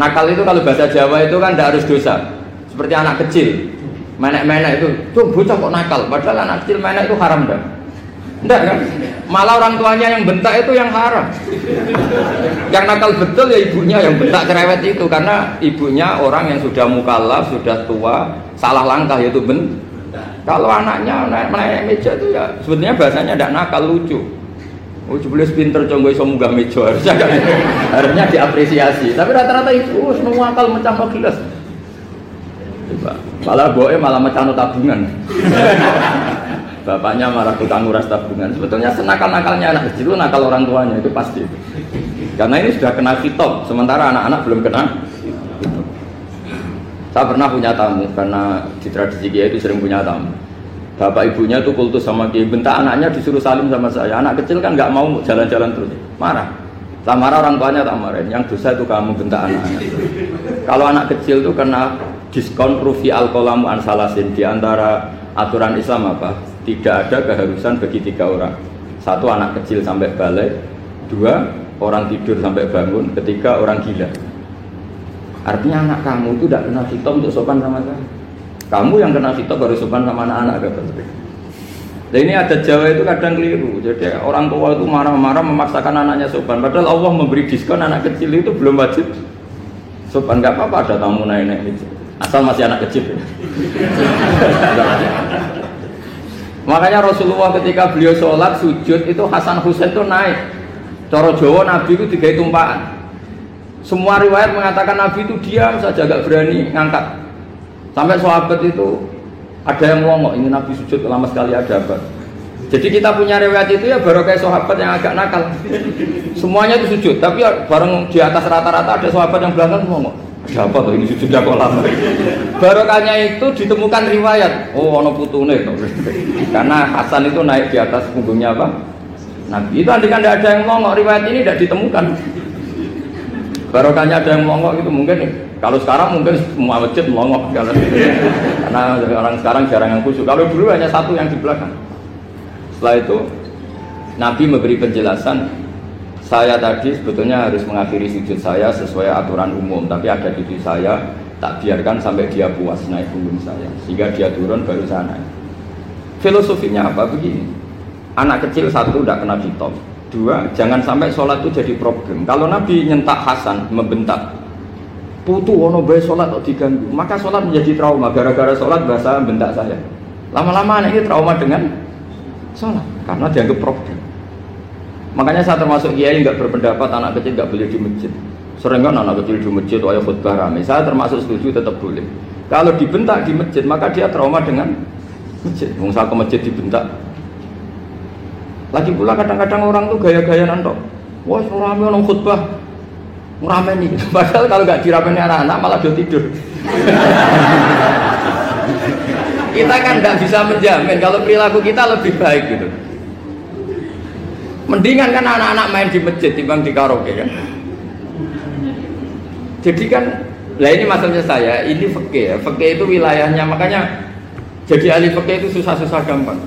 Nakal itu kalau bahasa Jawa itu kan tidak harus dosa. Seperti anak kecil. Menek-menek itu, tuh bocah kok nakal. Padahal anak kecil menek itu haram dah. Enggak kan? Malah orang tuanya yang bentak itu yang haram. yang nakal betul ya ibunya yang bentak cerewet itu karena ibunya orang yang sudah mukallaf, sudah tua, salah langkah yaitu ben. Kalau anaknya naik, meja itu ya sebetulnya bahasanya tidak nakal lucu. Oh, jebule pinter conggo iso munggah meja harusnya kan harusnya diapresiasi. Tapi rata-rata itu oh, semua akal mecah gelas. Coba. Malah boe malah mecah tabungan. Bapaknya malah tukang nguras tabungan. Sebetulnya senakal-nakalnya anak kecil itu nakal orang tuanya itu pasti. Karena ini sudah kena kitab, sementara anak-anak belum kena. Saya pernah punya tamu karena di tradisi dia itu sering punya tamu. Bapak ibunya itu kultus sama kiai, bentak anaknya disuruh salim sama saya. Anak kecil kan nggak mau jalan-jalan terus, marah. Tak marah orang tuanya tak marahin. Yang dosa itu kamu bentak anak-anak. Kalau anak kecil itu kena diskon rufi alkolamu ansalasin di antara aturan Islam apa? Tidak ada keharusan bagi tiga orang. Satu anak kecil sampai balik, dua orang tidur sampai bangun, ketiga orang gila. Artinya anak kamu itu tidak kena hitam untuk sopan sama saya. Kamu yang kena hitam baru sopan sama anak-anak kata Nah ini ada Jawa itu kadang keliru. Jadi orang tua itu marah-marah memaksakan anaknya sopan. Padahal Allah memberi diskon anak kecil itu belum wajib sopan. Gak apa-apa ada tamu naik-naik. Asal masih anak kecil. Makanya Rasulullah ketika beliau sholat sujud itu Hasan Husain itu naik. Coro Jawa Nabi itu tiga tumpahan. Semua riwayat mengatakan Nabi itu diam saja gak berani ngangkat. Sampai sahabat itu ada yang ngomong ini Nabi sujud lama sekali ada apa? Jadi kita punya riwayat itu ya baru kayak sahabat yang agak nakal. Semuanya itu sujud, tapi ya bareng di atas rata-rata ada sahabat yang belakang ngomong. Ada apa tuh ini sujudnya kok lama? Barokahnya itu ditemukan riwayat. Oh, ono putune Karena Hasan itu naik di atas punggungnya apa? Nabi itu andikan tidak ada yang ngomong riwayat ini tidak ditemukan. Barokahnya ada yang ngomong itu mungkin kalau sekarang mungkin semua masjid melongok karena orang sekarang jarang yang khusyuk. Kalau dulu hanya satu yang di belakang. Setelah itu Nabi memberi penjelasan saya tadi sebetulnya harus mengakhiri sujud saya sesuai aturan umum, tapi ada di saya tak biarkan sampai dia puas naik punggung saya, sehingga dia turun baru saya naik. Filosofinya apa begini? Anak kecil satu tidak kena ditop, dua jangan sampai sholat itu jadi problem. Kalau Nabi nyentak Hasan membentak, putu ono bayi sholat kok diganggu. Maka sholat menjadi trauma. Gara-gara sholat bahasa bentak saya. Lama-lama anak ini trauma dengan sholat. Karena dianggap problem. Makanya saya termasuk kiai nggak berpendapat anak kecil nggak boleh di masjid. Sering kan anak kecil di masjid ayah khutbah rame. Saya termasuk setuju tetap boleh. Kalau dibentak di masjid maka dia trauma dengan masjid. Mungkin ke masjid dibentak. Lagi pula kadang-kadang orang tuh gaya-gaya nantok wah rame orang khutbah nih, Padahal kalau nggak dirameni anak-anak malah dia tidur. kita kan nggak bisa menjamin kalau perilaku kita lebih baik gitu. Mendingan kan anak-anak main di masjid timbang di karaoke kan. Jadi kan, lah ini masalahnya saya, ini fakir ya. Fakir itu wilayahnya, makanya jadi ahli fakir itu susah-susah gampang.